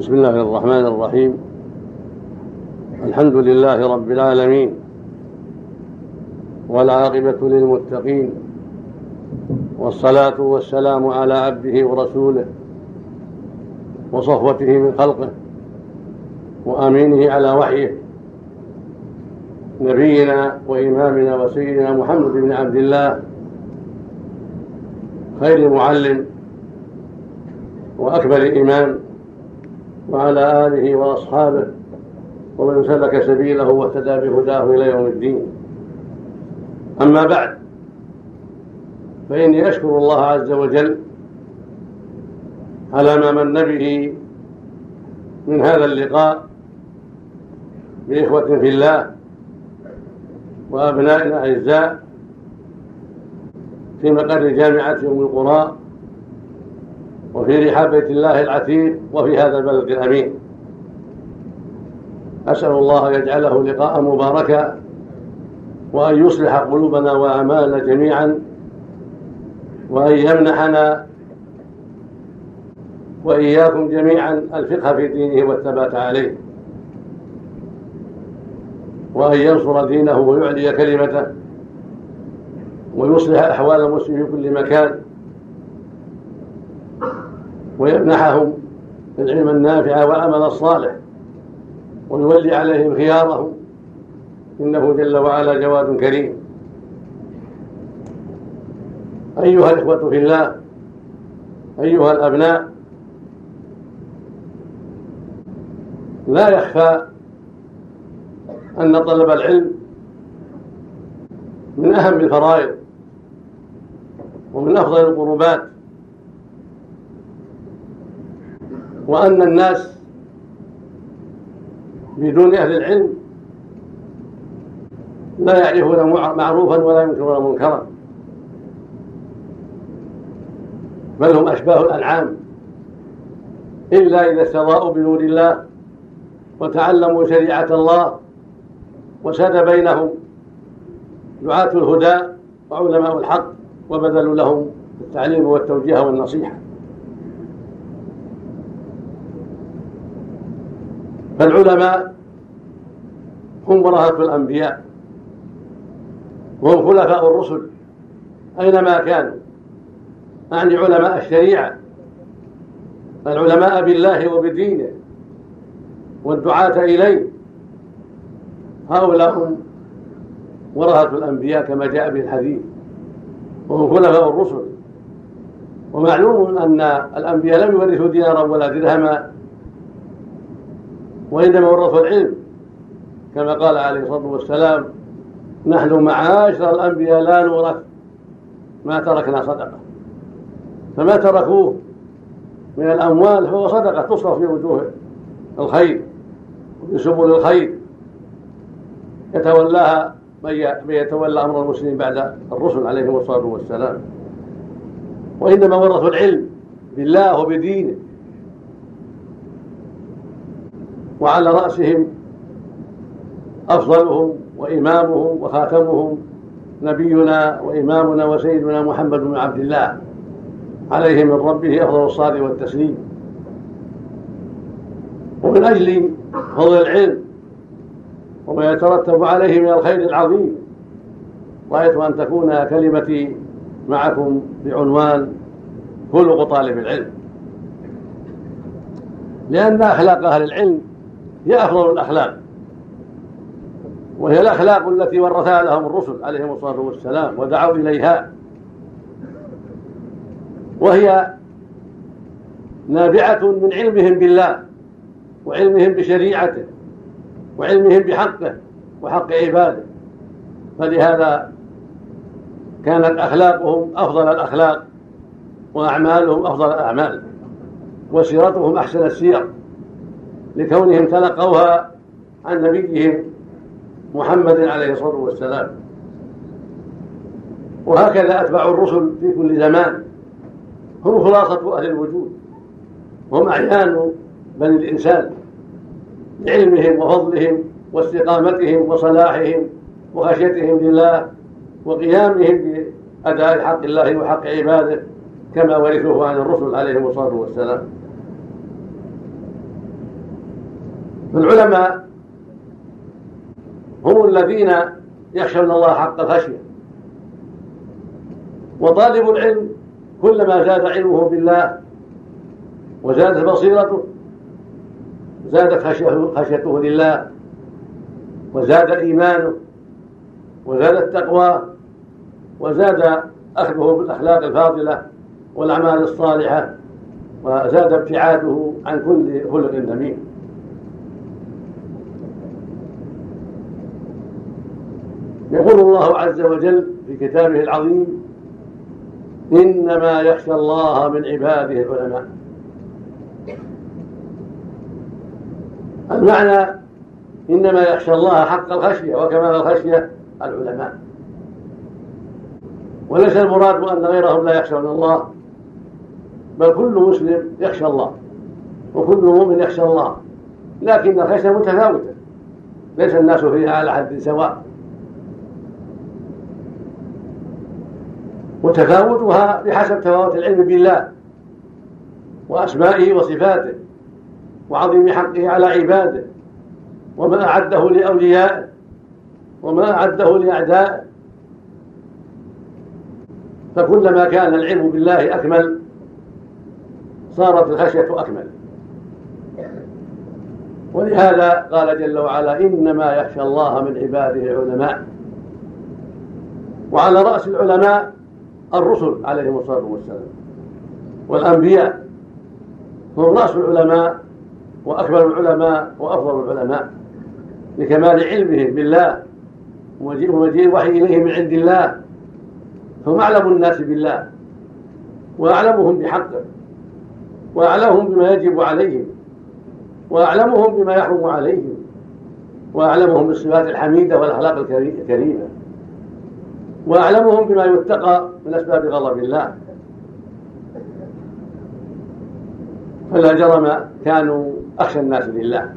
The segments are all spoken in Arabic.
بسم الله الرحمن الرحيم. الحمد لله رب العالمين. والعاقبة للمتقين. والصلاة والسلام على عبده ورسوله وصفوته من خلقه وأمينه على وحيه. نبينا وإمامنا وسيدنا محمد بن عبد الله. خير معلم وأكبر إمام. وعلى آله وأصحابه ومن سلك سبيله واهتدى بهداه إلى يوم الدين. أما بعد فإني أشكر الله عز وجل على ما من به من هذا اللقاء بإخوة في الله وأبناء أعزاء في مقر جامعة أم القرى وفي رحاب بيت الله العتيق وفي هذا البلد الأمين. أسأل الله أن يجعله لقاء مباركا وأن يصلح قلوبنا وأعمالنا جميعا وأن يمنحنا وإياكم جميعا الفقه في دينه والثبات عليه. وأن ينصر دينه ويعلي كلمته ويصلح أحوال المسلمين في كل مكان. ويمنحهم العلم النافع والعمل الصالح ويولي عليهم خيارهم. إنه جل وعلا جواد كريم. أيها الإخوة في الله أيها الأبناء لا يخفى أن طلب العلم من أهم الفرائض ومن أفضل القربات. وأن الناس بدون أهل العلم لا يعرفون معروفا ولا ينكرون منكرا. بل هم أشباه الأنعام. إلا إذا استضاءوا بنور الله وتعلموا شريعة الله وساد بينهم دعاة الهدى وعلماء الحق وبذلوا لهم التعليم والتوجيه والنصيحة. فالعلماء هم ورثة الأنبياء وهم خلفاء الرسل أينما كانوا أعني علماء الشريعة العلماء بالله وبدينه والدعاة إليه هؤلاء هم ورثة الأنبياء كما جاء في الحديث وهم خلفاء الرسل ومعلوم أن الأنبياء لم يورثوا دينارا ولا درهما وإنما ورثوا العلم. كما قال عليه الصلاة والسلام نحن معاشر الأنبياء لا نورث ما تركنا صدقة. فما تركوه من الأموال فهو صدقة تصرف في وجوه الخير وفي سبل الخير. يتولاها من يتولى أمر المسلمين بعد الرسل عليهم الصلاة والسلام. وإنما ورثوا العلم بالله وبدينه. وعلى رأسهم أفضلهم وإمامهم وخاتمهم نبينا وإمامنا وسيدنا محمد بن عبد الله عليه من ربه أفضل الصلاة والتسليم. ومن أجل فضل العلم وما يترتب عليه من الخير العظيم رأيت أن تكون كلمتي معكم بعنوان خلق طالب العلم. لأن أخلاق أهل العلم هي أفضل الأخلاق. وهي الأخلاق التي ورثها لهم الرسل عليهم الصلاة والسلام ودعوا إليها. وهي نابعة من علمهم بالله وعلمهم بشريعته وعلمهم بحقه وحق عباده. فلهذا كانت أخلاقهم أفضل الأخلاق وأعمالهم أفضل الأعمال وسيرتهم أحسن السير. لكونهم تلقوها عن نبيهم محمد عليه الصلاة والسلام. وهكذا أتباع الرسل في كل زمان. هم خلاصة أهل الوجود. هم أعيان بني الإنسان. لعلمهم وفضلهم واستقامتهم وصلاحهم وخشيتهم لله وقيامهم بأداء حق الله وحق عباده كما ورثوه عن الرسل عليهم الصلاة والسلام. فالعلماء هم الذين يخشون الله حق الخشيه وطالب العلم كلما زاد علمه بالله وزادت بصيرته زادت خشيته لله وزاد إيمانه وزاد التقوى وزاد أخذه بالأخلاق الفاضلة والأعمال الصالحة وزاد ابتعاده عن كل خلق ذميم. يقول الله عز وجل في كتابه العظيم إنما يخشى الله من عباده العلماء. المعنى إنما يخشى الله حق الخشية وكمال الخشية العلماء. وليس المراد ان غيرهم لا يخشون الله بل كل مسلم يخشى الله وكل مؤمن يخشى الله. لكن الخشية متفاوتة ليس الناس فيها على حد سواء. وتفاوتها بحسب تفاوت العلم بالله وأسمائه وصفاته وعظيم حقه على عباده وما أعده لأوليائه وما أعده لأعدائه. فكلما كان العلم بالله أكمل صارت الخشية أكمل. ولهذا قال جل وعلا إنما يخشى الله من عباده العلماء. وعلى رأس العلماء الرسل عليهم الصلاة والسلام. والأنبياء هم رأس العلماء وأكبر العلماء وأفضل العلماء لكمال علمهم بالله ومجيء الوحي إليه من عند الله. فهم أعلم الناس بالله وأعلمهم بحقه وأعلمهم بما يجب عليهم وأعلمهم بما يحرم عليهم وأعلمهم بالصفات الحميدة والأخلاق الكريمة وأعلمهم بما يتقى من أسباب غضب الله. فلا جرم كانوا أخشى الناس لله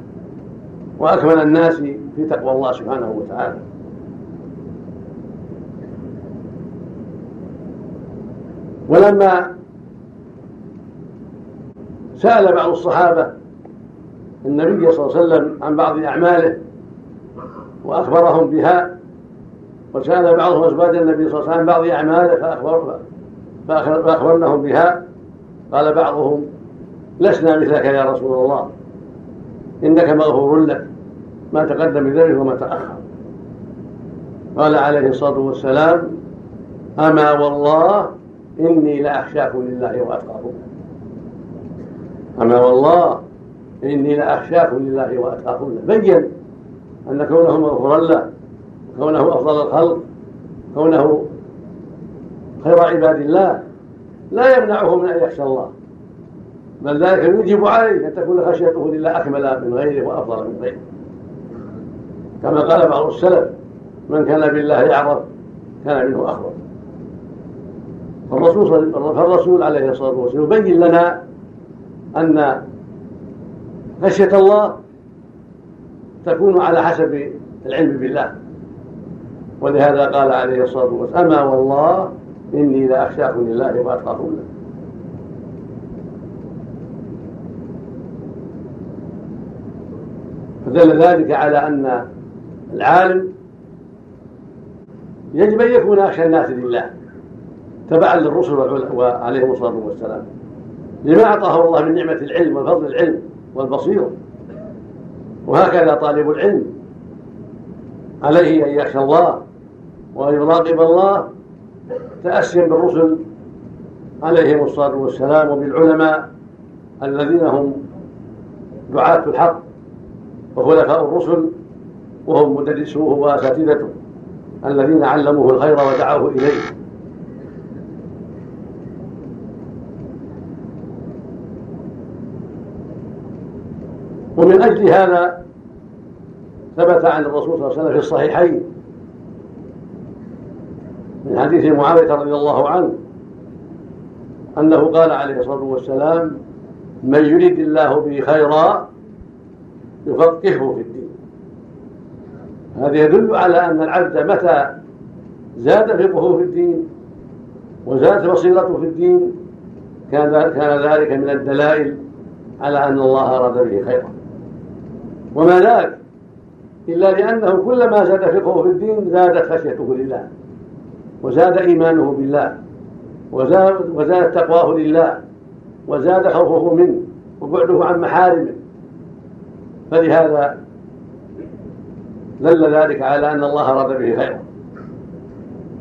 وأكمل الناس في تقوى الله سبحانه وتعالى. ولما سأل بعض الصحابة النبي صلى الله عليه وسلم عن بعض أعماله وأخبرهم بها وسأل بعضهم أزواج النبي صلى الله عليه وسلم بعض أعماله فأخبر فأخبرناهم بها. قال بعضهم لسنا مثلك يا رسول الله إنك مغفور لك ما تقدم من وما تأخر. قال عليه الصلاة والسلام أما والله إني لأخشاكم لله وأتقاكم أما والله إني لأخشاكم لله وأتقاكم له بين أن كونه مغفورا له كونه أفضل الخلق كونه خير عباد الله لا يمنعه من أن يخشى الله. بل ذلك يوجب عليه أن تكون خشيته لله أكمل من غيره وأفضل من غيره. كما قال بعض السلف من كان بالله يعرف كان منه أخبر فالرسول فالرسول عليه الصلاة والسلام يبين لنا أن خشية الله تكون على حسب العلم بالله. ولهذا قال عليه الصلاة والسلام أما والله إني لأخشاكم لله وأتقاكم له فدل ذلك على أن العالم يجب أن يكون أخشى الناس لله تبعا للرسل وعليهم الصلاة والسلام. لما أعطاه الله من نعمة العلم وفضل العلم والبصيرة وهكذا طالب العلم عليه أن يخشى الله. وأن يراقب الله تأسيا بالرسل عليهم الصلاة والسلام وبالعلماء الذين هم دعاة الحق وخلفاء الرسل وهم مدرسوه وأساتذته الذين علموه الخير ودعوه إليه. ومن أجل هذا ثبت عن الرسول صلى الله عليه وسلم في الصحيحين من حديث معاوية رضي الله عنه أنه قال عليه الصلاة والسلام من يريد الله به خيرا يفقهه في الدين. هذا يدل على أن العبد متى زاد فقهه في الدين وزادت بصيرته في الدين كان كان ذلك من الدلائل على أن الله أراد به خيرا. وما ذاك إلا لأنه كلما زاد فقهه في الدين زادت خشيته لله. وزاد إيمانه بالله وزاد وزادت تقواه لله وزاد خوفه منه وبعده عن محارمه. فلهذا دل ذلك على أن الله أراد به خيرا.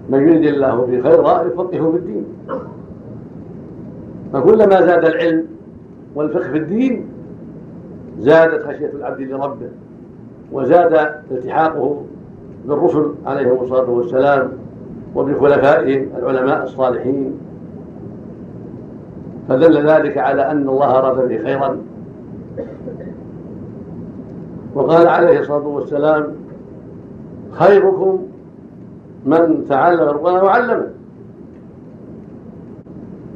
من يريد الله به خيرا يفقهه في الدين. فكلما زاد العلم والفقه في الدين زادت خشية العبد لربه وزاد التحاقه بالرسل عليهم الصلاة والسلام وبخلفائهم العلماء الصالحين. فدل ذلك على أن الله أراد به خيرا. وقال عليه الصلاة والسلام خيركم من تعلم القرآن وعلمه.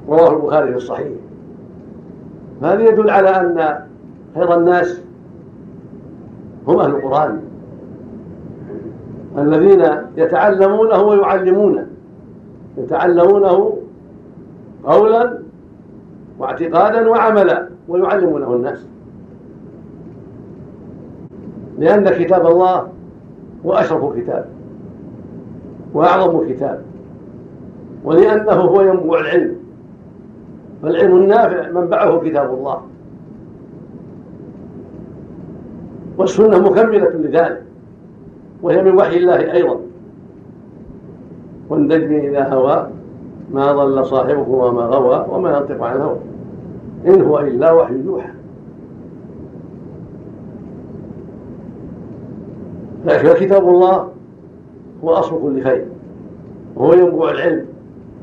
رواه البخاري في الصحيح. فهذا يدل على أن خير الناس هم أهل القرآن. الذين يتعلمونه ويعلمونه. يتعلمونه قولا واعتقادا وعملا ويعلمونه الناس. لأن كتاب الله هو أشرف كتاب وأعظم كتاب ولأنه هو ينبوع العلم. فالعلم النافع منبعه كتاب الله. والسنة مكملة لذلك. وهي من وحي الله أيضا. والنجم إذا هوى ما ضل صاحبه وما غوى وما ينطق عن الهوى. إن هو إلا وحي يوحى. فكتاب الله. هو أصل كل خير وهو ينبوع العلم.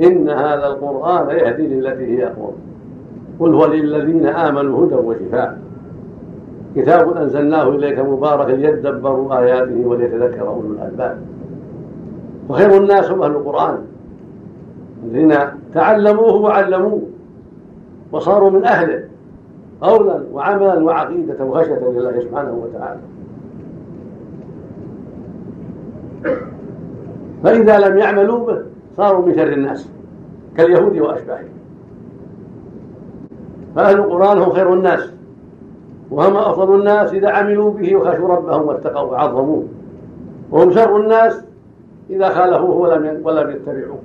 إن هذا القرآن يهدي للتي هي أقوم قل هو للذين آمنوا هدى وشفاء. كتاب أنزلناه إليك مبارك ليدبروا آياته وليتذكر أولو الألباب. وخير الناس هم أهل القرآن. الذين تعلموه وعلموه وصاروا من أهله قولا وعملا وعقيدة وخشية لله سبحانه وتعالى. فإذا لم يعملوا به صاروا من شر الناس كاليهود وأشباههم. فأهل القرآن هم خير الناس. وهم أفضل الناس إذا عملوا به وخشوا ربهم واتقوا وعظموه وهم شر الناس إذا خالفوه ولم ولم يتبعوه.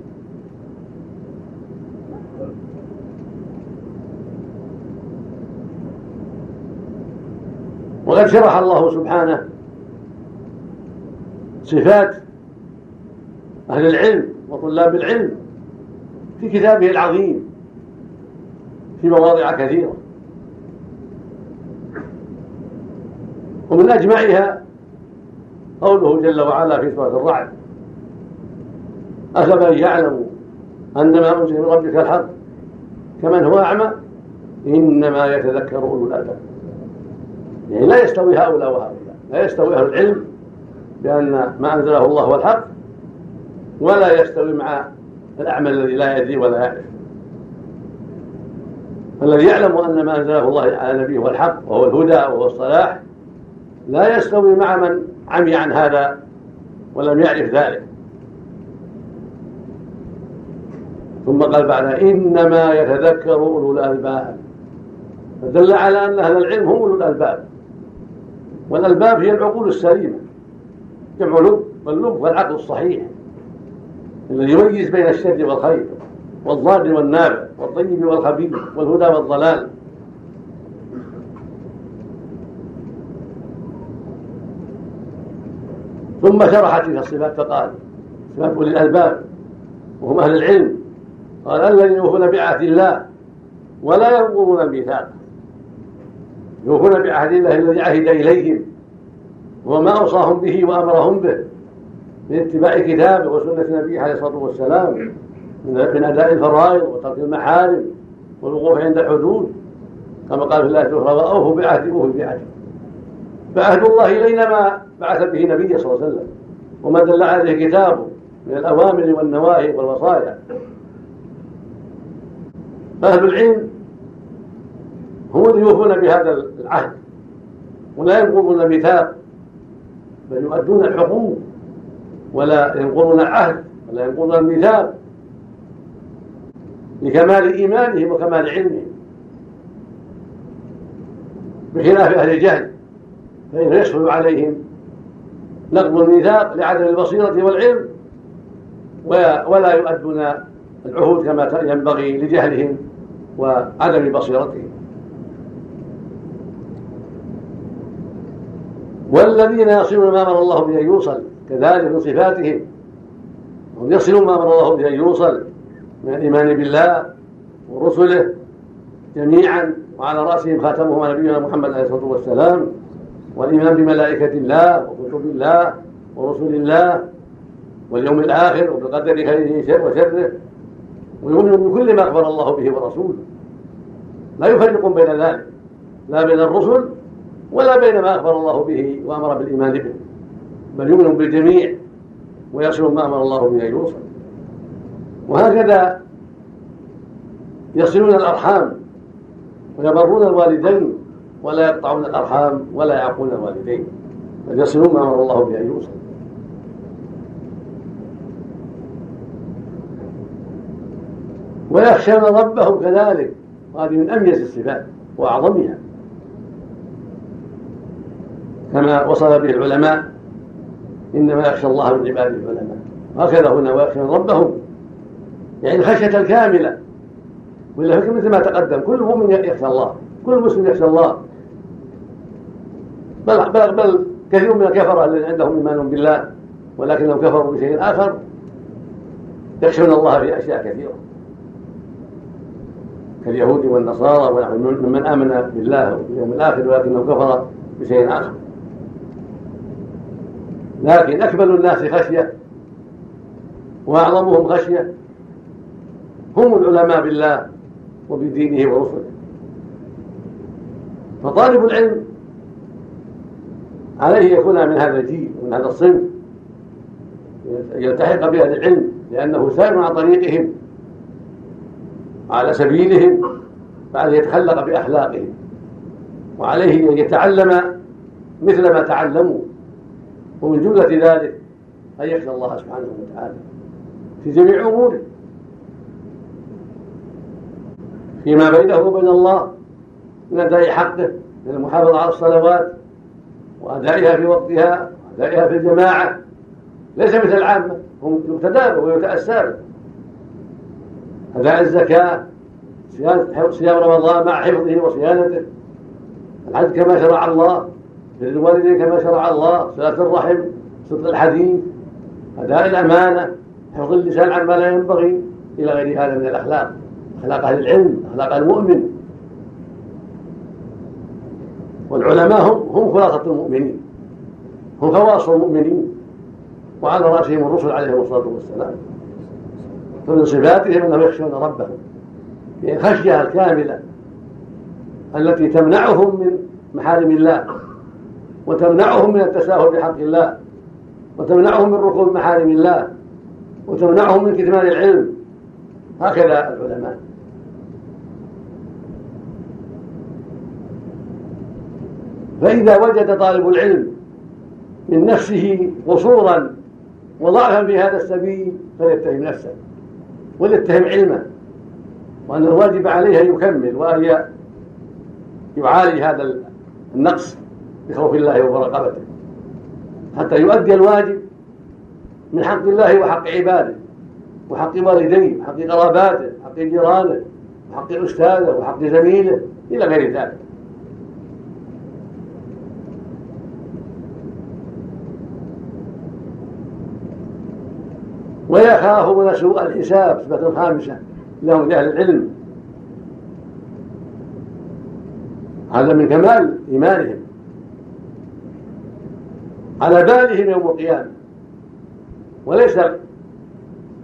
وقد شرح الله سبحانه صفات أهل العلم وطلاب العلم في كتابه العظيم في مواضع كثيرة. ومن أجمعها قوله جل وعلا في سورة الرعد أفمن يعلم أن ما أنزل من ربك الحق كمن هو أعمى؟ إنما يتذكر أولو الألباب. يعني لا يستوي هؤلاء وهؤلاء لا يستوي أهل العلم بأن ما أنزله الله هو الحق ولا يستوي مع الأعمى الذي لا يدري ولا يعرف. الذي يعلم أن ما أنزله الله على نبيه هو الحق وهو الهدى وهو الصلاح لا يستوي مع من عمي عن هذا ولم يعرف ذلك. ثم قال بعد إنما يتذكر أولو الألباب. فدل على أن أهل العلم هم أولو الألباب. والألباب هي العقول السليمة جمع لب واللب والعقل الصحيح الذي يميز بين الشر والخير والضار والنافع والطيب والخبيث والهدى والضلال. ثم شرح تلك الصفات فقال صفات أولي الألباب وهم أهل العلم. قال الذين يوفون بعهد الله ولا ينقضون الميثاق. يوفون بعهد الله الذي عهد إليهم وما أوصاهم به وأمرهم به من اتباع كتابه وسنة نبيه عليه الصلاة والسلام من أداء الفرائض وترك المحارم والوقوف عند الحدود كما قال في الله الأخرى وأوفوا بعهد أوفوا بعهد. فعهد الله إلينا ما بعث به نبيه صلى الله عليه وسلم. وما دل عليه كتابه من الأوامر والنواهي والوصايا. فأهل العلم هم الذين يوفون بهذا العهد. ولا ينقضون الميثاق بل يؤدون الحقوق ولا ينقضون العهد ولا ينقضون الميثاق لكمال إيمانهم وكمال علمهم. بخلاف أهل الجهل. فإنه يسهل عليهم نقض الميثاق لعدم البصيرة والعلم ولا يؤدون العهود كما ينبغي لجهلهم وعدم بصيرتهم. والذين يصلون ما أمر الله به أن يوصل كذلك من صفاتهم. هم يصلون ما أمر الله به أن يوصل من الإيمان بالله ورسله جميعا وعلى رأسهم خاتمهم نبينا محمد عليه الصلاة والسلام. والإيمان بملائكة الله وكتب الله ورسل الله واليوم الآخر وبقدر خيره وشره. ويؤمن بكل ما أخبر الله به ورسوله. لا يفرق بين ذلك لا بين الرسل ولا بين ما أخبر الله به وأمر بالإيمان به. بل يؤمن بالجميع ويصل ما أمر الله به أن يوصل. وهكذا يصلون الأرحام ويبرون الوالدين ولا يقطعون الأرحام ولا يعقون الوالدين. بل يصلون ما أمر الله به أن يوصل. ويخشون ربهم كذلك. وهذه من أميز الصفات وأعظمها. كما وصف به العلماء إنما يخشى الله من عباده العلماء. هكذا هنا ويخشون ربهم. يعني الخشية الكاملة. ولا مثل ما تقدم كل مؤمن يخشى الله. كل مسلم يخشى الله. بل بل, بل كثير من الكفره الذين عندهم إيمان بالله ولكنهم كفروا بشيء آخر يخشون الله في أشياء كثيرة. كاليهود والنصارى ومن آمن بالله واليوم الآخر ولكنه كفر بشيء آخر. لكن أكمل الناس خشية وأعظمهم خشية هم العلماء بالله وبدينه ورسله. فطالب العلم عليه يكون من هذا الجيل ومن هذا الصنف. يلتحق بأهل العلم لأنه سائر عن طريقهم على سبيلهم بعد يتخلق بأخلاقهم. وعليه أن يتعلم مثل ما تعلموا. ومن جملة ذلك أن يخشى الله سبحانه وتعالى في جميع أموره. فيما بينه وبين الله من أداء حقه من المحافظة على الصلوات وأدائها في وقتها وأدائها في الجماعة. ليس مثل العامة هم يتدابر ويتأثر أداء الزكاة صيام رمضان مع حفظه وصيانته. الحج كما شرع الله بر الوالدين كما شرع الله صلاة الرحم صدق الحديث أداء الأمانة حفظ اللسان عما لا ينبغي إلى غير هذا من الأخلاق. أخلاق أهل العلم أخلاق المؤمن. والعلماء هم هم خلاصة المؤمنين. هم خواص المؤمنين. وعلى رأسهم الرسل عليهم الصلاة والسلام. فمن صفاتهم أنهم يخشون ربهم. يعني خشية الكاملة التي تمنعهم من محارم الله. وتمنعهم من التساهل بحق الله. وتمنعهم من ركوب محارم الله. وتمنعهم من كتمان العلم. هكذا العلماء. فإذا وجد طالب العلم من نفسه قصورا وضعفا في هذا السبيل فليتهم نفسه وليتهم علمه وأن الواجب عليه أن يكمل وأن يعالج هذا النقص بخوف الله ومراقبته. حتى يؤدي الواجب من حق الله وحق عباده وحق والديه وحق قراباته وحق جيرانه وحق أستاذه وحق زميله إلى غير ذلك. ويخافون سوء الحساب صفة خامسة لهم لأهل العلم. هذا من كمال إيمانهم. على بالهم يوم القيامة. وليس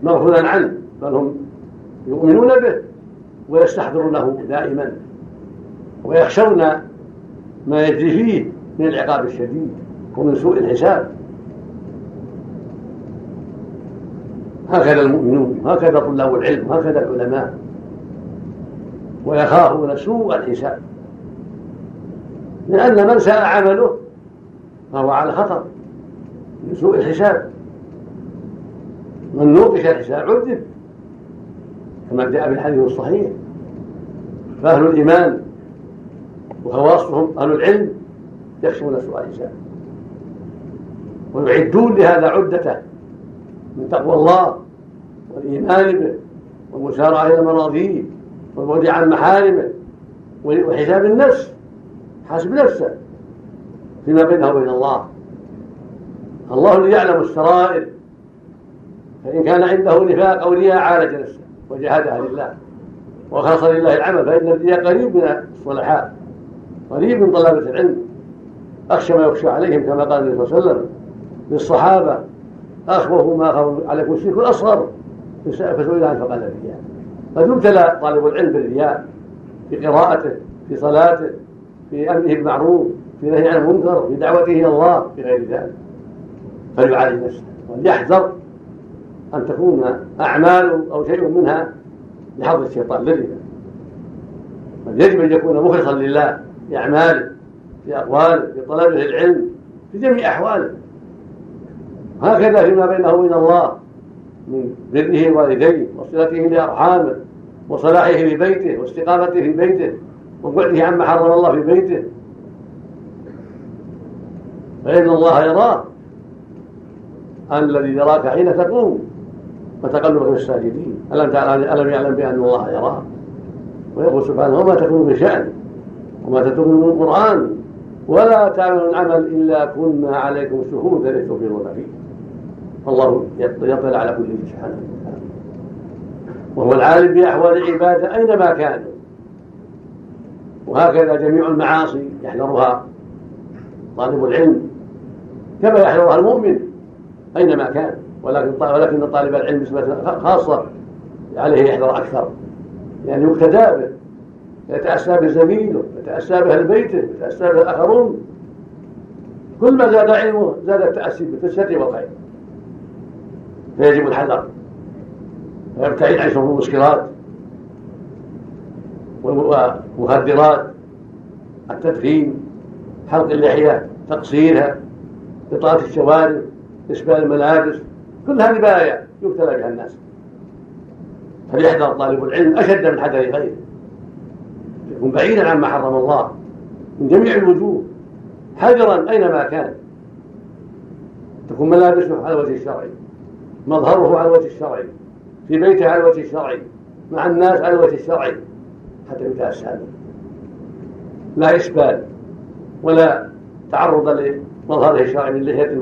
مغفولا عنه بل هم يؤمنون به ويستحضرونه دائما. ويخشون ما يجري فيه من العقاب الشديد ومن سوء الحساب. هكذا المؤمنون هكذا طلاب العلم هكذا العلماء. ويخافون سوء الحساب. لأن من ساء عمله فهو على خطر من سوء الحساب. من نوقش الحساب عذب كما جاء في الحديث الصحيح. فأهل الإيمان وخواصهم أهل العلم يخشون سوء الحساب. ويعدون لهذا عدته من تقوى الله. والإيمان به والمسارعة إلى مناظيره والبعد عن محارمه وحساب النفس حسب نفسه فيما بينه وبين الله. الله الذي يعلم السرائر فإن كان عنده نفاق أو رياء عالج نفسه وجهدها لله وخلص لله العمل فإن الرياء قريب من الصلحاء قريب من طلبة العلم. أخشى ما يخشى عليهم كما قال النبي صلى الله عليه وسلم للصحابة أخوف ما أخاف عليكم الشرك الأصغر. فسئل عنه فقال الرياء. قد يبتلى طالب العلم بالرياء في قراءته في صلاته في أمره بالمعروف في نهي عن المنكر في دعوته إلى الله في غير ذلك. فليعالج نفسه وليحذر أن تكون أعمال أو شيء منها لحظ الشيطان للرياء. بل يجب أن يكون مخلصا لله في أعماله في أقواله في طلبه العلم في جميع أحواله. هكذا فيما بينه وبين الله من بره والديه وصلته لأرحامه وصلاحه في بيته واستقامته في بيته وبعده عما حرم الله في بيته. فإن الله يراه الذي يراك حين تقوم وتقلبك في الساجدين. ألم ألم يعلم بأن الله يراه ويقول سبحانه وما تكون بشأن وما تتم من القرآن ولا تعملون عمل إلا كنا عليكم شهودا لتخبرون فيه. فالله يطلع على كل شيء. سبحانه وهو العالم بأحوال العبادة أينما كانوا وهكذا جميع المعاصي يحذرها طالب العلم كما يحذرها المؤمن أينما كان. ولكن ولكن طالب العلم نسبة خاصة عليه يحذر أكثر. لأنه يعني يقتدى به يتأسى بزميله يتأسى بأهل بيته يتأسى به الآخرون كل ما زاد علمه زاد التأسي بالشر والخير. فيجب الحذر. ويبتعد عن شرب المسكرات والمخدرات التدخين حلق اللحية تقصيرها إطالة الشوارب إسبال الملابس كل هذه بلايا يبتلى بها الناس. فليحذر طالب العلم أشد من حذر غيره. يكون بعيدا عما حرم الله من جميع الوجوه حذرا أينما كان. تكون ملابسه على الوجه الشرعي مظهره على الوجه الشرعي في بيته على الوجه الشرعي مع الناس على الوجه الشرعي حتى يتأسى لا إسبال ولا تعرض لمظهره الشرعي من لحية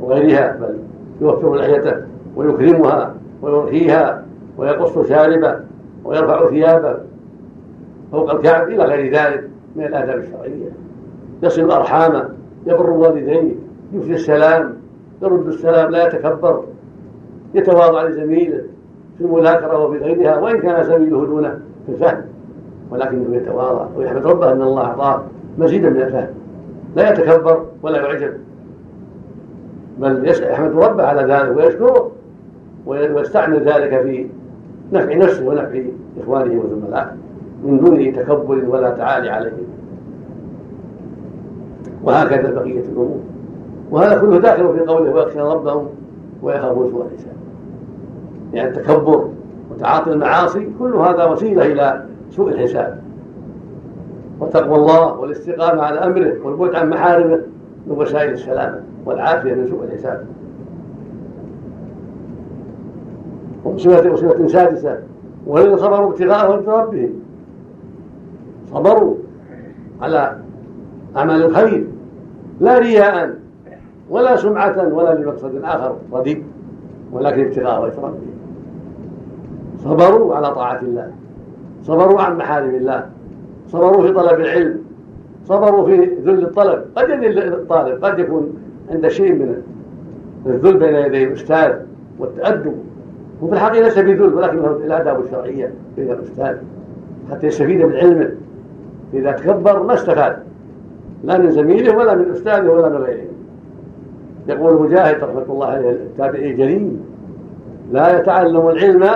وغيرها بل يوفر لحيته ويكرمها ويرخيها ويقص شاربه ويرفع ثيابه فوق الكعب إلى غير ذلك من الآداب الشرعية. يصل أرحامه يبر والديه يفشي السلام يرد السلام لا يتكبر. يتواضع لزميله في المذاكرة وفي غيرها وإن كان زميله دونه في الفهم ولكنه يتواضع ويحمد ربه أن الله أعطاه مزيدا من الفهم. لا يتكبر ولا يعجب. بل يحمد ربه على ذلك ويشكره ويستعمل ذلك في نفع نفسه ونفع إخوانه وزملائه. من دون تكبر ولا تعالي عليهم وهكذا بقية الأمور. وهذا كله داخل في قوله ويخشى ربهم ويخافون سوء الحساب. يعني التكبر وتعاطي المعاصي كل هذا وسيلة إلى سوء الحساب. وتقوى الله والاستقامة على أمره والبعد عن محارمه من وسائل السلامة والعافية من سوء الحساب. وصفة وصفة سادسة والذين صبروا ابتغاء وجه ربهم. صبروا على أعمال الخير لا رياء ولا سمعة ولا لمقصد آخر رديء ولكن ابتغاء وجه ربهم. صبروا على طاعة الله. صبروا عن محارم الله. صبروا في طلب العلم. صبروا في ذل الطلب. قد يذل الطالب قد يكون عند شيء من الذل بين يدي الأستاذ والتأدب. وفي الحقيقة ليس بذل ولكنه الآداب الشرعية بين الأستاذ. حتى يستفيد من علمه. إذا تكبر ما استفاد. لا من زميله ولا من أستاذه ولا من غيره. يقول مجاهد رحمة الله عليه التابعي الجليل لا يتعلم العلم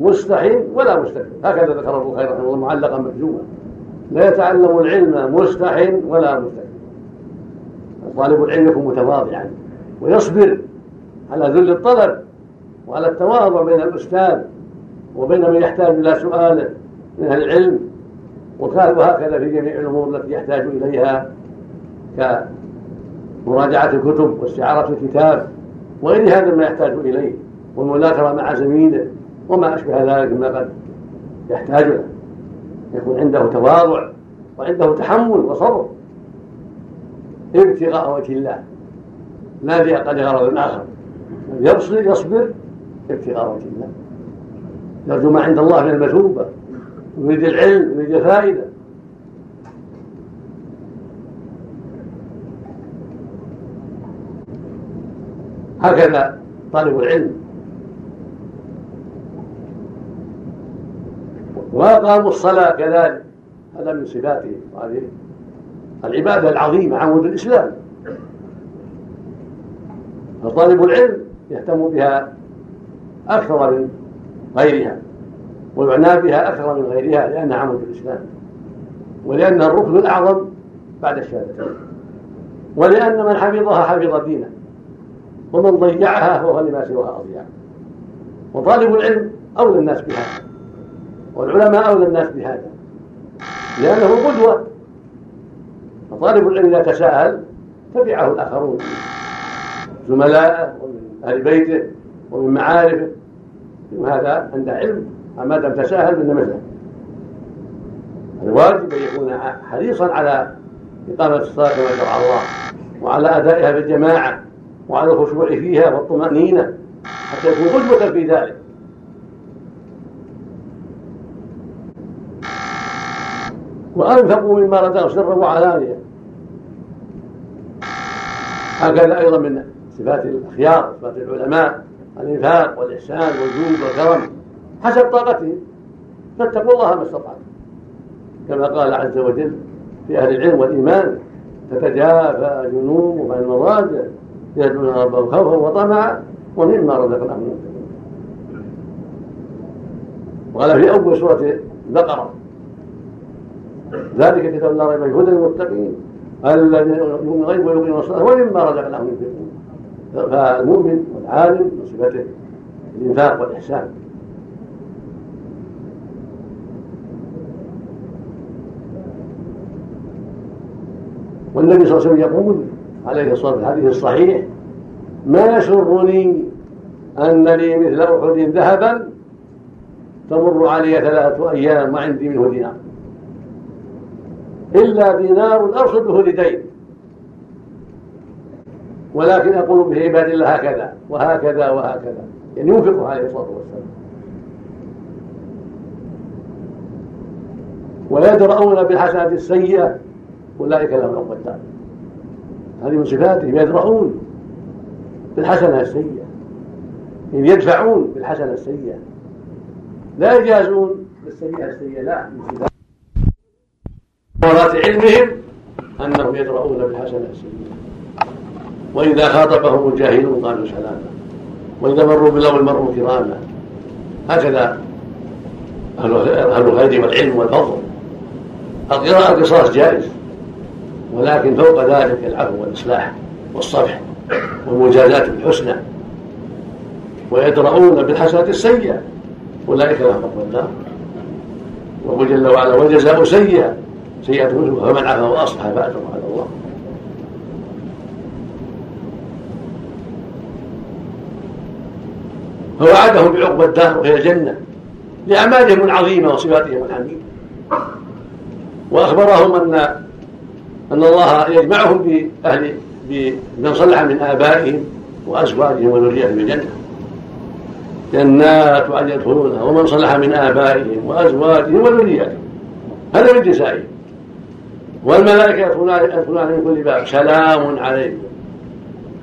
مستحي ولا مستكبر هكذا ذكر البخاري رحمه الله معلقا مكذوبا لا يتعلم العلم مستحي ولا مستكبر طالب العلم يكون متواضعا ويصبر على ذل الطلب وعلى التواضع بين الأستاذ وبين من يحتاج إلى سؤاله من أهل العلم. وهكذا في جميع الأمور التي يحتاج إليها كمراجعة الكتب واستعارة الكتاب وغير هذا ما يحتاج إليه. والمذاكرة مع زميله وما أشبه ذلك مما قد يحتاج له يكون عنده تواضع وعنده تحمل وصبر. ابتغاء وجه الله. لا لأقل غرض آخر. يصبر يصبر ابتغاء وجه الله. يرجو ما عند الله من المثوبة. يريد العلم يريد الفائدة. هكذا طالب العلم. وأقاموا الصلاة كذلك. هذا من صفاته. وهذه العبادة العظيمة عمود الإسلام. فطالب العلم يهتم بها أكثر من غيرها ويعنى بها أكثر من غيرها لأنها عمود الإسلام ولأنها الركن الأعظم بعد الشهادتين ولأن من حفظها حفظ دينه ومن ضيعها فهو لما سواها أضيع. وطالب العلم أولى الناس بهذا والعلماء أولى الناس بهذا لأنه قدوة. فطالب العلم إذا تساهل تبعه الآخرون زملائه ومن أهل بيته ومن معارفه. هذا عنده علم ما دام تساهل من مثله الواجب أن يكون حريصا على إقامة الصلاة كما شرع الله وعلى أدائها بالجماعه وعلى الخشوع فيها والطمأنينة حتى يكون قدوة في ذلك. وانفقوا مما رزقوا سرا وعلانية. هكذا أيضا من صفات الأخيار صفات العلماء الإنفاق والإحسان والجود والكرم حسب طاقتهم. فاتقوا الله ما استطعتم. كما قال عز وجل في أهل العلم والإيمان تتجافى جنوبهم عن المضاجع يدعون ربهم خوفا وطمعا ومما رزقناهم ينفقون وقال في أول سورة البقرة ذلك كتاب الله ريب هدى للمتقين. الذين يؤمنون الغيب ويقيمون الصلاه ومما رزقناهم ينفقون فالمؤمن والعالم من صفته الإنفاق والإحسان. والنبي صلى الله عليه وسلم يقول عليه الصلاة والسلام الحديث الصحيح ما يسرني أن لي مثل أحد ذهبا تمر علي ثلاثة أيام وعندي منه دينار. إلا دينار ارصده لدين. ولكن أقول به عباد الله هكذا وهكذا وهكذا. يعني ينفق عليه الصلاة والسلام. ويدرؤون بالحسنه السيئة أولئك لهم عقبى الدار. هذه من صفاتهم يدرؤون بالحسنة السيئة. يعني يدفعون بالحسنة السيئة. لا يجازون بالسيئة السيئة لا. من صفات علمهم أنهم يدرؤون بالحسنه السيئه وإذا خاطبهم الجاهلون قالوا سلاما وإذا مروا باللغو مروا كراما. هكذا أهل الخير والعلم والفضل. القراءة القصاص جائز ولكن فوق ذلك العفو والإصلاح والصفح والمجازاة بالحسنى ويدرؤون بالحسنة السيئة. أولئك لهم النار. وهو جل وعلا وجزاء سيئة. سيئة فمن عفا وأصلح فأجره على الله. فوعدهم بعقبى الدار وهي الجنة لأعمالهم العظيمة وصفاتهم الحميدة وأخبرهم أن أن الله يجمعهم بأهل بمن صلح من آبائهم وأزواجهم وذريتهم بالجنة جنات وأن يدخلونها ومن صلح من آبائهم وأزواجهم وذريتهم. هذا من جزائهم والملائكة يدخلون من كل باب. سلام عليكم.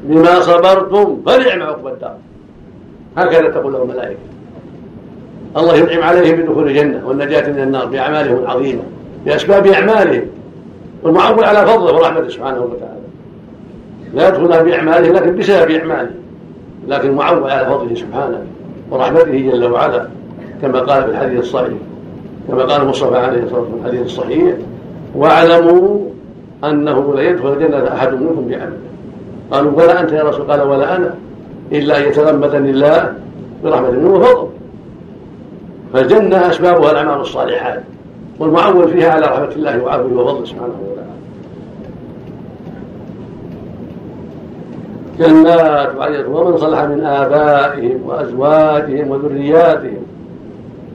بما صبرتم فنعم عقبى الدار. هكذا تقول له الملائكة. الله ينعم عليهم بدخول الجنة والنجاة من النار بأعمالهم العظيمة بأسباب أعمالهم والمعول على فضله ورحمته سبحانه وتعالى. لا يدخلها بأعمالهم لكن بسبب أعمالهم لكن معول على فضله سبحانه ورحمته جل وعلا كما قال في الحديث الصحيح كما قال المصطفى عليه الصلاة والسلام في الحديث الصحيح واعلموا أنه لا يدخل الجنة أحد منكم بعمله قالوا ولا أنت يا رسول قال ولا أنا إلا أن يتغمدني الله برحمة منه وفضل. فالجنة أسبابها الأعمال الصالحات والمعول فيها على رحمة الله وعفوه وفضله سبحانه وتعالى. جنات وعدة ومن صلح من آبائهم وأزواجهم وذرياتهم.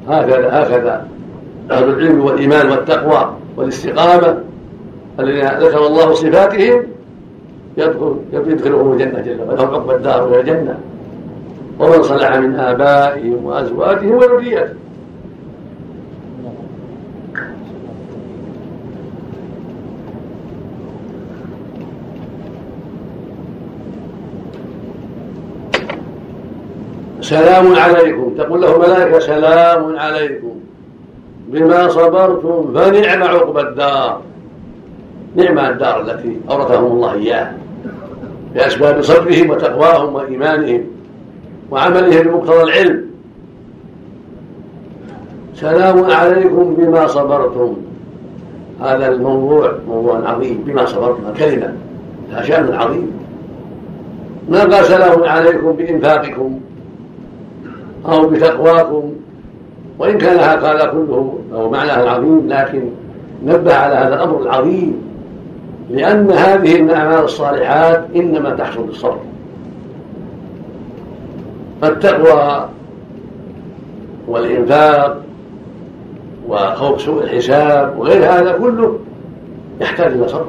هكذا هكذا. أهل العلم والإيمان والتقوى. والاستقامة الذين ذكر الله صفاتهم يدخل يدخلهم الجنة جل وعلا. لهم عقبى الدار وهي الجنة. ومن صلح من آبائهم وأزواجهم وذريتهم. سلام عليكم. تقول له ملائكة سلام عليكم. بما صبرتم فنعم عقبى الدار. نعم الدار التي أورثهم الله إياها. بأسباب صبرهم وتقواهم وإيمانهم وعملهم بمقتضى العلم. سلام عليكم بما صبرتم. هذا الموضوع موضوع عظيم بما صبرتم الكلمة لها شأن عظيم ما قال سلام عليكم بإنفاقكم أو بتقواكم. وإن كان هذا كله له معناه العظيم لكن نبه على هذا الأمر العظيم. لأن هذه الأعمال الصالحات إنما تحصل بالصبر. فالتقوى والإنفاق وخوف سوء الحساب وغير هذا كله يحتاج إلى صبر.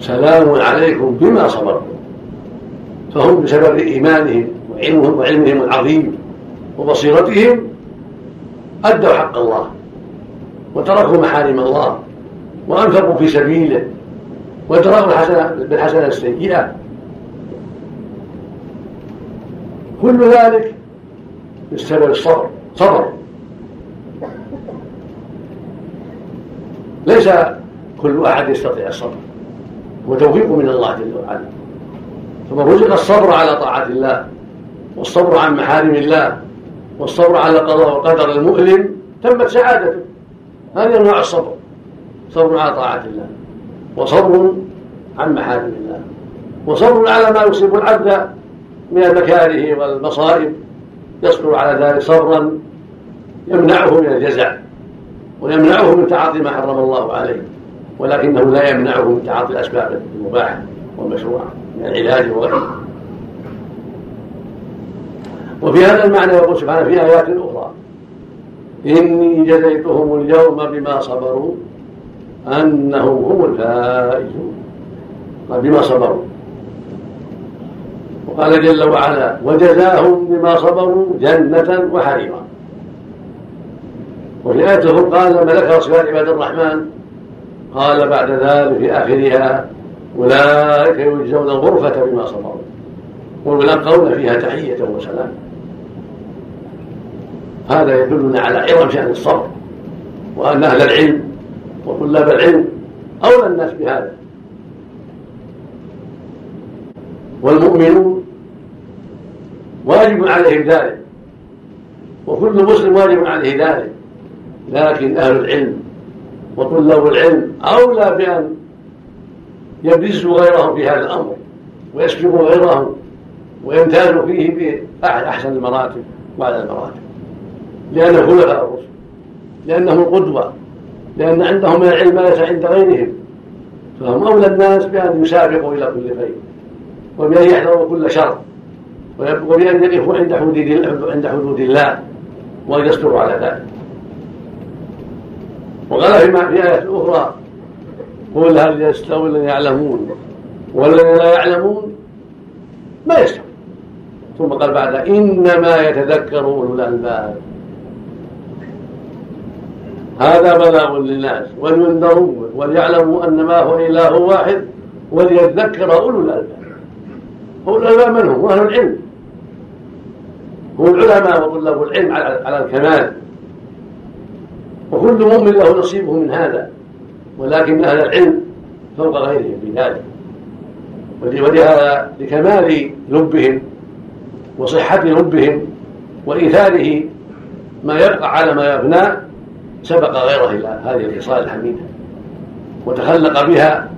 سلام عليكم بما صبرتم. فهم بسبب إيمانهم. وعلمهم وعلمهم العظيم وبصيرتهم أدوا حق الله وتركوا محارم الله وأنفقوا في سبيله وتركوا الحسنة بالحسنة السيئة. كل ذلك بسبب الصبر صبر. ليس كل أحد يستطيع الصبر. وتوفيق من الله جل وعلا. فمن رزق الصبر على طاعة الله. والصبر عن محارم الله والصبر على القضاء والقدر المؤلم تمت سعادته هذه أنواع الصبر. صبر على طاعة الله وصبر عن محارم الله وصبر على ما يصيب العبد من المكاره والمصائب. يصبر على ذلك صبرا يمنعه من الجزع ويمنعه من تعاطي ما حرم الله عليه ولكنه لا يمنعه من تعاطي الأسباب المباحة والمشروعة من العلاج وغيره وفي هذا المعنى يقول سبحانه في آيات أخرى. إني جزيتهم اليوم بما صبروا أنهم هم الفائزون. قال بما صبروا. وقال جل وعلا وجزاهم بما صبروا جنة وحريرا. وفي آية قال لما ذكر صفات عباد الرحمن قال بعد ذلك في آخرها أولئك يجزون الغرفة بما صبروا. ويلقون فيها تحية وسلام. هذا يدلنا على عظم شأن الصبر وأن أهل العلم وطلاب العلم أولى الناس بهذا. والمؤمنون واجب عليهم ذلك وكل مسلم واجب عليه ذلك. لكن أهل العلم وطلاب العلم أولى بأن يبرزوا غيرهم في هذا الأمر ويسبقوا غيرهم ويمتازوا فيه بأحسن المراتب وعلى المراتب. لأنهم خلفاء الرسل لأنهم قدوة لأن عندهم من العلم ما ليس عند غيرهم. فهم أولى الناس بأن يسابقوا إلى كل خير وبأن يحذروا كل شر وبأن يقفوا عند حدود عند حدود الله وأن يستروا على ذلك. وقال في آيات أخرى قل هل يستوي الذين يعلمون؟ والذين لا يعلمون؟ ما يستوي. ثم قال بعد إنما يتذكر أولو الألباب هذا بلاغ للناس ولينذروا وليعلموا أن ما هو إله واحد وليذكر أولو الألباب. أولو الألباب من هم؟ أهل العلم. هم العلماء وطلاب العلم على الكمال. وكل مؤمن له نصيبه من هذا ولكن أهل العلم فوق غيرهم في ذلك ولهذا لكمال لبهم وصحة لبهم وإيثاره ما يبقى على ما يفنى سبق غيره إلى هذه الخصال الحميدة وتخلق بها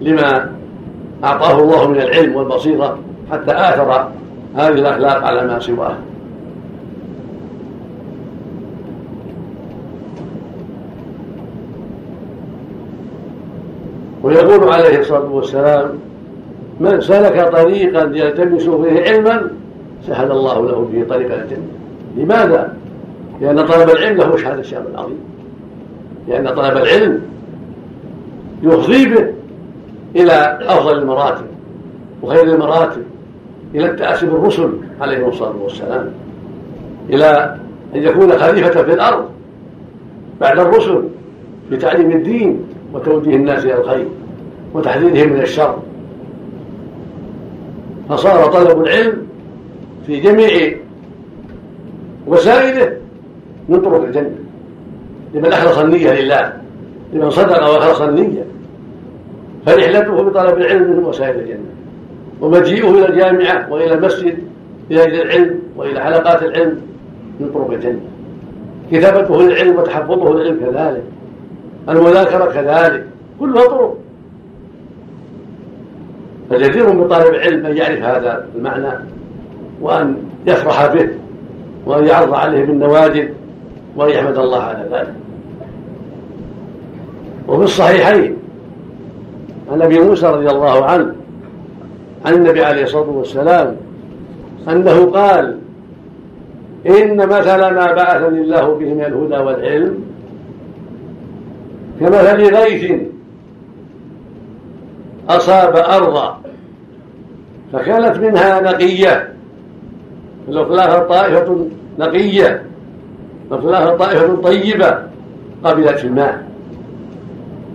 لما أعطاه الله من العلم والبصيرة حتى آثر هذه الأخلاق على ما سواه ويقول عليه الصلاة والسلام من سلك طريقا يلتمس فيه علما سهل الله له به طريق الجنة لماذا؟ لأن طلب العلم له شهادة الشام العظيم. لأن طلب العلم يفضي به إلى أفضل المراتب وخير المراتب إلى التأسي بالرسل عليهم الصلاة والسلام إلى أن يكون خليفة في الأرض بعد الرسل بتعليم الدين وتوجيه الناس إلى الخير وتحذيرهم من الشر. فصار طلب العلم في جميع وسائله طرق الجنة. لمن أخلص النية لله. لمن صدق وأخلص النية فرحلته بطلب العلم من وسائل الجنة. ومجيئه إلى الجامعة وإلى المسجد إلى العلم وإلى حلقات العلم. من طرق الجنة. كتابته للعلم وتحفظه للعلم كذلك. المذاكرة كذلك. كلها طرق. فجدير بطالب العلم أن يعرف هذا المعنى وأن يفرح به وأن يعرض عليه بالنواجذ وأن يحمد الله على ذلك. وفي الصحيحين عن أبي موسى رضي الله عنه عن النبي عليه الصلاة والسلام أنه قال إن مثل ما بعثني الله به من الهدى والعلم كمثل غيث أصاب أرضا فكانت منها نقية فلولاها طائفه نقية. وفلاها طائفة طيبة قبلت الماء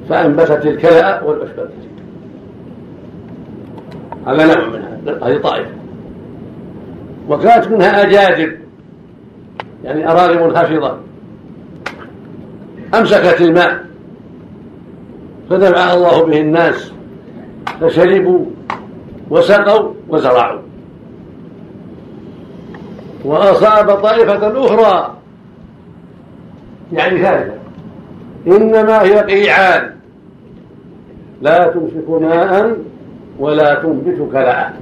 فأنبتت الكلاء والعشب هذا نوع منها هذه طائفة. وكانت منها أجادب يعني أراغم خفضة أمسكت الماء فدفعها الله به الناس فشربوا وسقوا وزرعوا. وأصاب طائفة أخرى يعني ثالثة. إنما هي قيعان لا تمسك ماء ولا تنبت كلعا.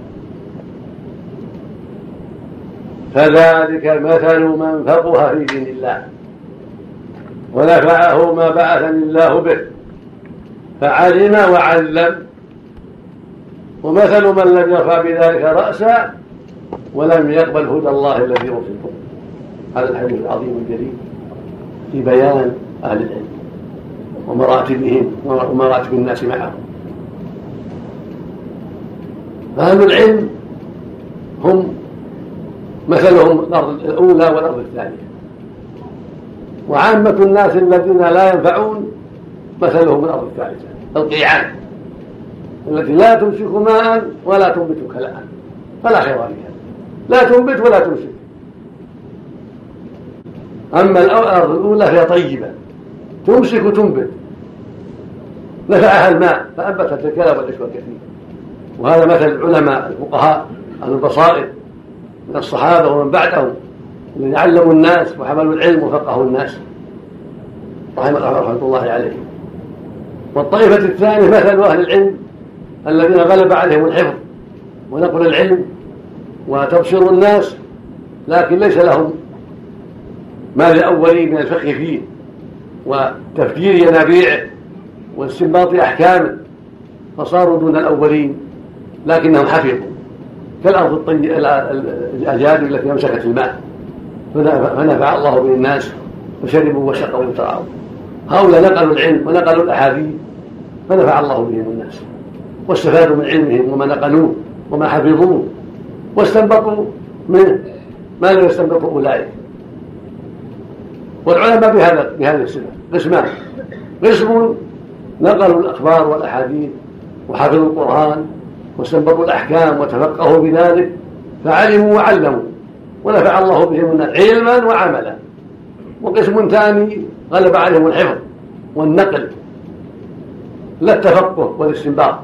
فذلك مثل من فقه في دين الله. ونفعه ما بعثني الله به. فعلم وعلم. ومثل من لم يرفع بذلك رأسا ولم يقبل هدى الله الذي أرسلته. هذا الحديث العظيم الجليل. في بيان أهل العلم ومراتبهم ومراتب الناس معهم. فأهل العلم هم مثلهم الأرض الأولى والأرض الثانية. وعامة الناس الذين لا ينفعون مثلهم الأرض الثالثة القيعان التي لا تمسك ماء ولا تنبت كلاء فلا خير فيها. لا تنبت ولا تمسك. أما الأرض الأولى فهي طيبة. تمسك وتنبت. نفعها الماء فأنبتت الكلى والعشب الكثير. وهذا مثل العلماء الفقهاء أهل البصائر من الصحابة ومن بعدهم الذين علموا الناس وحملوا العلم وفقهوا الناس. رحمة الله عليهم. والطائفة الثانية مثل أهل العلم الذين غلب عليهم الحفظ ونقل العلم وتبصر الناس لكن ليس لهم ما للأولين من الفقه فيه وتفجير ينابيعه واستنباط أحكامه فصاروا دون الأولين لكنهم حفظوا. كالأرض الطيب الأجادب التي أمسكت الماء فنفع الله به الناس فشربوا وسقوا وتراوا هؤلاء نقلوا العلم ونقلوا الأحاديث فنفع الله بهم الناس. واستفادوا من علمهم وما نقلوه وما حفظوه واستنبطوا منه. ما لم يستنبطوا أولئك. والعلماء بهذا بهذه الصفة قسمان. قسم نقلوا الأخبار والأحاديث وحفظوا القرآن واستنبطوا الأحكام وتفقهوا بذلك فعلموا وعلموا ونفع الله بهم علما وعملا. وقسم ثاني غلب عليهم الحفظ والنقل لا التفقه والاستنباط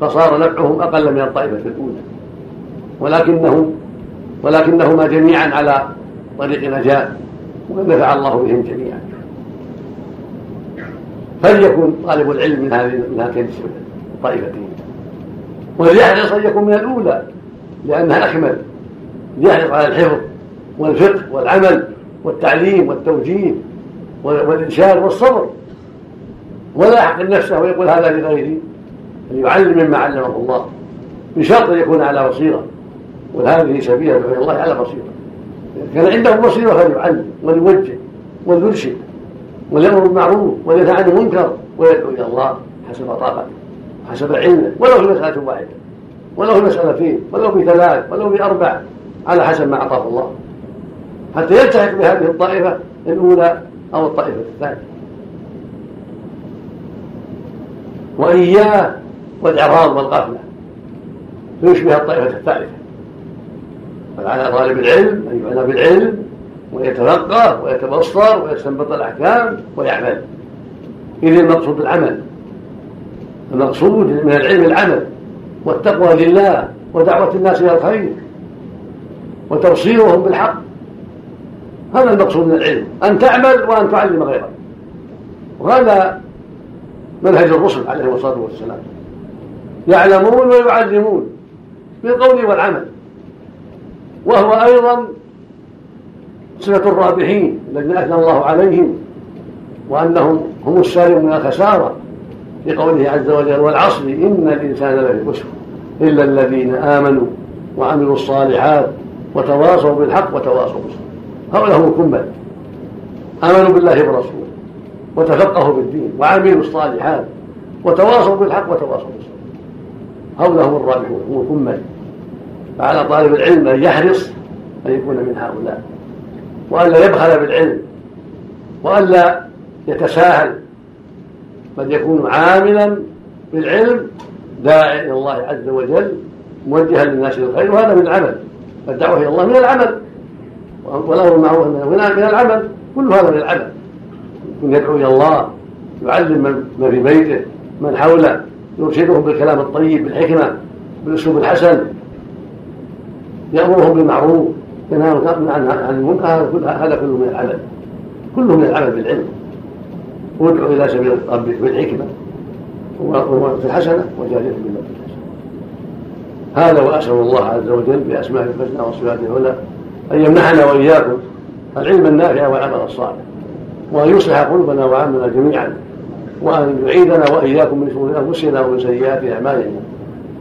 فصار نفعهم أقل من الطائفة الأولى. ولكنهم ولكنهما جميعا على طريق نجاة ونفع الله بهم جميعا. فليكن طالب العلم من هذه من هاتين الطائفتين وليحرص أن يكون من الأولى لانها أكمل. ليحرص على الحفظ والفقه والعمل والتعليم والتوجيه والإنشاد والصبر. ولا يحقن نفسه ويقول هذا لغيري. أن يعلم مما علمه الله. بشرط أن يكون على بصيرة. وهذه إلى الله على بصيرة. كان عنده بصيره فليعلم وليوجه وليرشد وليامر بالمعروف ولينهى عن المنكر ويدعو إلى الله حسب طاقته حسب علمه ولو في مسألة واحدة ولو في مسالتين ولو في ثلاث ولو في أربع على حسب ما أعطاه الله. حتى يلتحق بهذه الطائفة الأولى أو الطائفة الثانية. وإياه والإعراض والغفلة فيشبه الطائفة الثالثة؟ فعلى طالب العلم أن يعنى بالعلم ويتفقه ويتبصر ويستنبط الأحكام ويعمل. اذ المقصود العمل. المقصود من العلم العمل والتقوى لله ودعوة الناس إلى الخير وتوصيلهم بالحق. هذا المقصود من العلم. أن تعمل وأن تعلم غيرك. وهذا منهج الرسل عليهم الصلاة والسلام. يعلمون ويعلمون بالقول والعمل. وهو أيضا صفه الرابحين الذين أثنى الله عليهم وأنهم هم السالمون من الخسارة لقوله عز وجل والعصر إن الإنسان لفي خسر إلا الذين آمنوا وعملوا الصالحات وتواصوا بالحق وتواصوا بالصبر. هؤلاء هم الكمل. آمنوا بالله ورسوله وتفقهوا بالدين وعملوا الصالحات وتواصوا بالحق وتواصوا بالصبر. هؤلاء هم الرابحون هم الكمل. فعلى طالب العلم أن يحرص أن يكون من هؤلاء. وألا يبخل بالعلم. وألا يتساهل. بل يكون عاملا بالعلم داعيا إلى الله عز وجل موجها للناس للخير وهذا من العمل. فالدعوة إلى الله من العمل. والامر بالمعروف من العمل. كل هذا من العمل. يكون يدعو إلى الله يعلم من في بيته من حوله يرشدهم بالكلام الطيب بالحكمة بالأسلوب الحسن يأمرهم بالمعروف ينهاهم عن المنكر هذا كله من العمل كله من العمل بالعلم. وادعو إلى سبيل ربك بالحكمه وفي الحسنة وجاهدهم بالله هذا وأسأل الله عز وجل بأسمائه الحسنى وصفاته العلى أن يمنحنا وإياكم العلم النافع والعمل الصالح وأن يصلح قلوبنا وعملنا جميعا وأن يعيدنا وإياكم من شرور أنفسنا ومن سيئات أعمالنا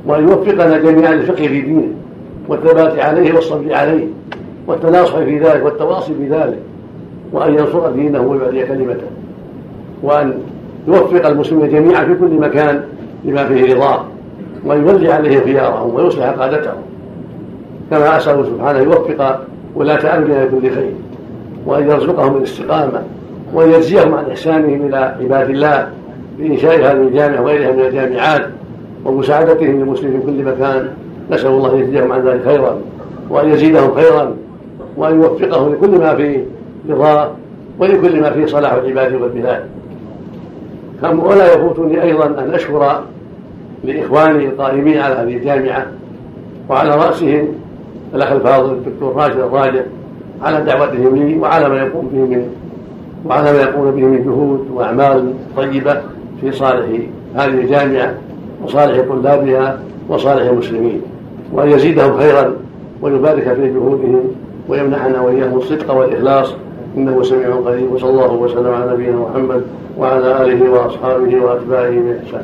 وأن يوفقنا جميعا للفقه في دينه. والثبات عليه والصبر عليه والتناصح في ذلك والتواصي بذلك وأن ينصر دينه ويعلي كلمته وأن يوفق المسلمين جميعا في كل مكان لما فيه رضاه وأن يوزع عليهم خيارهم ويصلح قادتهم. كما اسال سبحانه يوفق ولاة امرنا لكل خير وأن يرزقهم الاستقامة وأن يجزيهم عن إحسانهم إلى عباد الله بانشاء هذه الجامعة وغيرها من الجامعات ومساعدتهم للمسلمين في كل مكان نسأل الله أن يجزيهم عن ذلك خيرا وأن يزيدهم خيرا وأن يوفقهم لكل ما فيه رضاه ولكل ما فيه صلاح العباد والبلاد. ولا يفوتني أيضا أن أشكر لإخواني القائمين على هذه الجامعة وعلى رأسهم الأخ الفاضل الدكتور راشد الراجع على دعوتهم لي وعلى ما يقوم به من وعلى ما يقوم به من جهود وأعمال طيبة في صالح هذه الجامعة وصالح طلابها وصالح المسلمين. وأن يزيدهم خيرا ويبارك في جهودهم ويمنحنا وإياهم الصدق والإخلاص. إنه سميع قريب. وصلى الله وسلم على نبينا محمد وعلى آله وأصحابه وأتباعه بإحسان.